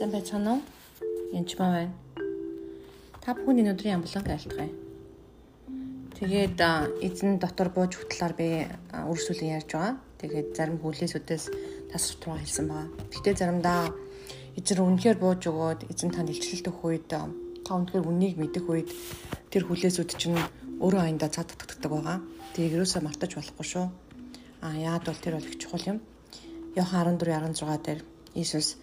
Сайн байцгаана уу? Янч маа байна. Та бүхний өнөөдрийн амблог айлтгая. Тэгээд эзэн дотор бууж хөтлөөр би үргэлжлүүлэн ярьж байгаа. Тэгээд зарим хүлээсүүдээс тасралтгаа хэлсэн байгаа. Гэтэ заримдаа эзэн үнэхээр бууж өгөөд эзэн танд илчлэлт өгөх үед та үнэхээр үнийг мэдэх үед тэр хүлээсүүд чинь өөрөө аяндаа цаад татдаг байгаа. Тэгээд юусаа мартаж болохгүй шүү. А яад бол тэр бол их чухал юм. Йохан 14:16 дээр Иесус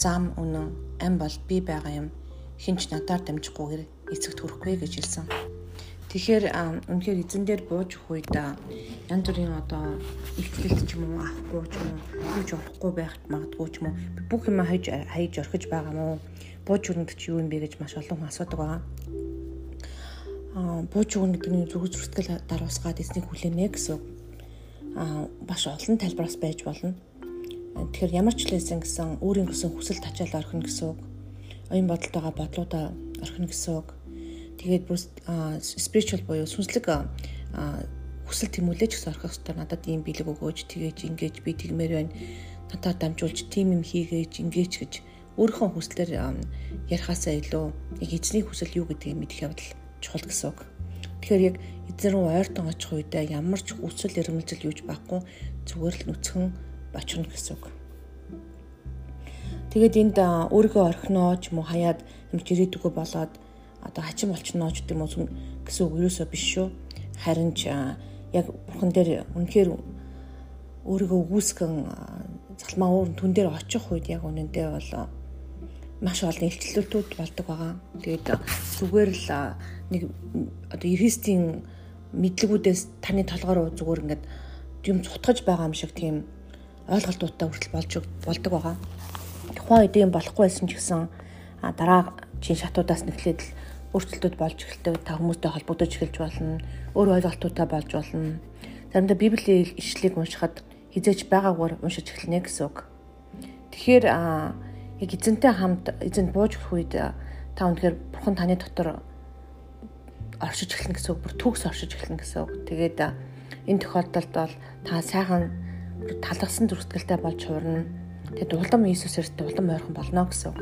зам үнэн ам бол би байгаа юм хинч надаар дамжихгүйгээр эцэгт хүрэхгүй гэж хэлсэн. Тэгэхээр үнэхээр эзэн дээр бууж өгөх үед янз бүрийн одоо илчлэлт ч юм уу авахгүй ч юм уу юуж орохгүй байх магадгүй ч юм уу бүх юм хайж хайж орхиж байгаа мó бууж өгнөд чи юу юм бэ гэж маш олон хүн асуудаг байгаа. Аа бууж өгнө гэдэг нь зүг зүртгэл даруусгаад эзнийг хүлээнэ гэсэн. Аа маш олон тайлбараас байж болно Тэгэхээр ямар ч лээсэн гэсэн өөрийн гэсэн хүсэл тачаал орхино гэсэн үг. Оюун бодолд байгаа бодлуудаа орхино гэсэн үг. Тэгээд бүр spiritual буюу сүнслэг хүсэл тэмүүлээч гэсэн орхих хэрэгтэй надад ийм бэлэг өгөөж тэгээж ингэж би тэгмээр байна. Надад дамжуулж тийм юм хийгээч ингэж гэж өөрийнхөө хүслээр ярихаасаа илүү яг эзний хүсэл юу гэдгийг мэдэх явдал чухал гэсэн үг. Тэгэхээр яг эзэн рүү ойртон очих үедээ ямар ч хүсэл эрмэлзэл юуж байхгүй зүгээр л нүцгэн бочирно гэсэн үг. Тэгээд энд өөрийгөө орхиноо ч юм уу хаяад юм жирээдүгөө болоод одоо хачин болчихноо ч гэдэг юм уу гэсэн үг ерөөсөө биш шүү. Харин ч яг бурхан дээр үнэхээр өөрийгөө үгүйсгэн залмаа өөр түн дээр очих үед яг үнэндээ бол маш олон илчлэлтүүд болдог байгаа. Тэгээд зүгээр л нэг одоо Христийн мэдлэгүүдээс таны толгоор зүгээр ингээд юм цутгаж байгаа юм шиг тийм ойлголтуудтай хүртэл болж болдог байгаа. Тухайн үед юм болохгүй байсан ч гэсэн дараа чин шатуудаас нэхлээд л өөрчлөлтүүд болж эхэлдэг. Та хүмүүстэй холбогдож эхэлж болно. Өөр ойлголтуудтай болж болно. Заримдаа Библийн ишлэлийг уншихад хизээч байгаагаар уншиж эхэлнэ гэсэн үг. Тэгэхээр яг эзэнтэй хамт эзэнд бууж өгөх үед та үнэхээр бурхан таны дотор оршиж эхэлнэ гэсэн үг. Бүр төгс оршиж эхэлнэ гэсэн үг. Тэгээд энэ тохиолдолд бол та сайхан талгсан зүрхтгэлтэй болж хуурна. Тэгээд улам Иесусээр улам ойрхон болно гэсэн.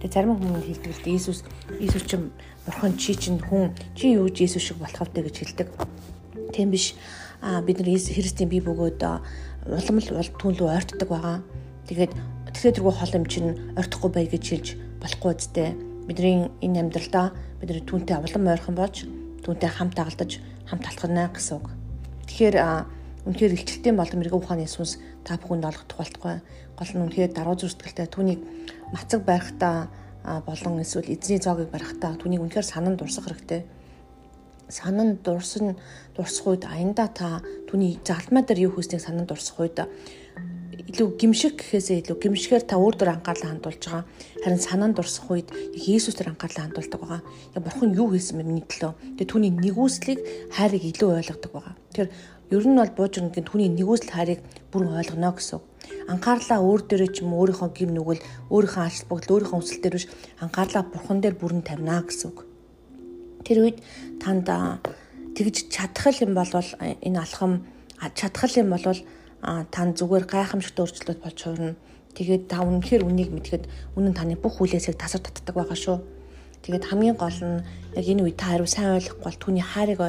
Тэгээд зарим хүмүүс хэлдэг л Иесус Иесус ч бурхан чи чинь хүн чи юу ч Иесус шиг болох вэ гэж хэлдэг. Тийм биш. Аа бид нар Христийн бие бөгөөд улам л түнлүү ойртдог байгаа. Тэгээд тэгэхээр тэргүй хол юм чинь ойртохгүй бай гэж хэлж болохгүй үстэй. Бидний энэ амьдралдаа бид нар түүнтэй улам ойрхон болж түүнтэй хамт агалдаж хамт талхна гэсэн үг. Тэгэхээр Үнэхээр илчлэлтийн болон мэрэгэн ухааны сүнс та бүхэнд олгох болтугай. Гол нь үнэхээр даруй зүрстгэлтэй түүнийг мацаг барихтаа болон эсвэл эзний зоогийг барихтаа түүнийг үнэхээр санан дурсах хэрэгтэй. Санан дурсан дурсах үед аянда та түүний загалмай дээр юу хийснийг санан дурсах үед илүү гимшиг гэхээсээ илүү гимшгээр та өөр дөр анхаарлаа хандуулж байгаа. Харин санаанд дурсах үед Иесус дээр анхаарлаа хандуулдаг байгаа. Яг бурхан юу хийсэн бэ миний төлөө. Тэгээ түүний нэгүслийг хайрыг илүү ойлгодог байгаа. Тэгэхээр Ер нь бол бууж өгнөгийн түүний нэгүсэл хайрыг бүрэн ойлгоно гэсэн. Анхаарлаа өөр дээрээ ч юм өөрийнхөө гим нүгэл, өөрийнхөө ач холбогдол, өөрийнхөө хүсэл дээр биш анхаарлаа бурхан дээр бүрэн тавина гэсэн. Тэр үед танд тэгж чадах юм бол энэ алхам чадах юм бол тань зүгээр гайхамшигт өөрчлөлт болж хуурна. Тэгээд та үнэхээр үнийг мэдхэд үнэн таны бүх хүлээсийг тасар татдаг байгаа шүү. Тэгээд хамгийн гол нь яг энэ үед та хариу сайн ойлгохгүй бол түүний хайрыг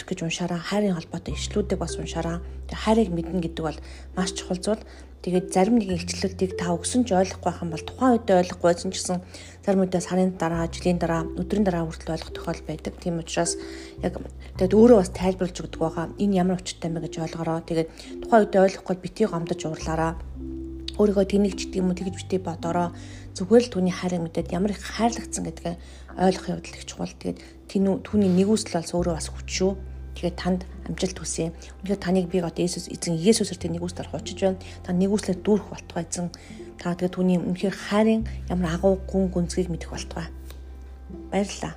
мэдрэх гэж уншаараа хайрын холбоотой ишлүүдийг бас уншаараа хайрыг мэднэ гэдэг бол маш чухал зүйл. Тэгээд зарим нэгэн илчлэлтийг та өгсөн ч ойлгохгүй юм бол тухайн үед ойлгохгүй байсан ч гэсэн зарим үедээ сарын дараа, жилийн дараа, өдрийн дараа хүртэл ойлгох тохиол байдаг. Тийм учраас яг тэгээд өөрөө бас тайлбарлаж өгдөг байгаа. Энэ ямар учиртай юм бэ гэж ойлгороо. Тэгээд тухайн үед ойлгохгүй битгий гомдож уурлаараа өөрийгөө тэнэг ч гэдэг юм уу тэгж битээ бодороо зүгээр л түүний хайрыг мэдээд ямар их хайрлагдсан гэдгээ ойлгох явдал их чухал. Тэгээд түүний нэгүсэл бол өөрөө бас хүч шүү. Тэгээд танд амжилт хүсье. Үнэхээр таныг би одоо Есүс эзэн Есүсээр тэр нэгүслэр хуучиж байна. Та нэгүслэр дүүрэх болтугай эзэн. Та тэгээд түүний үнэхээр хайрын ямар агуу гүн гүнзгийг мэдэх болтугай. Баярлалаа.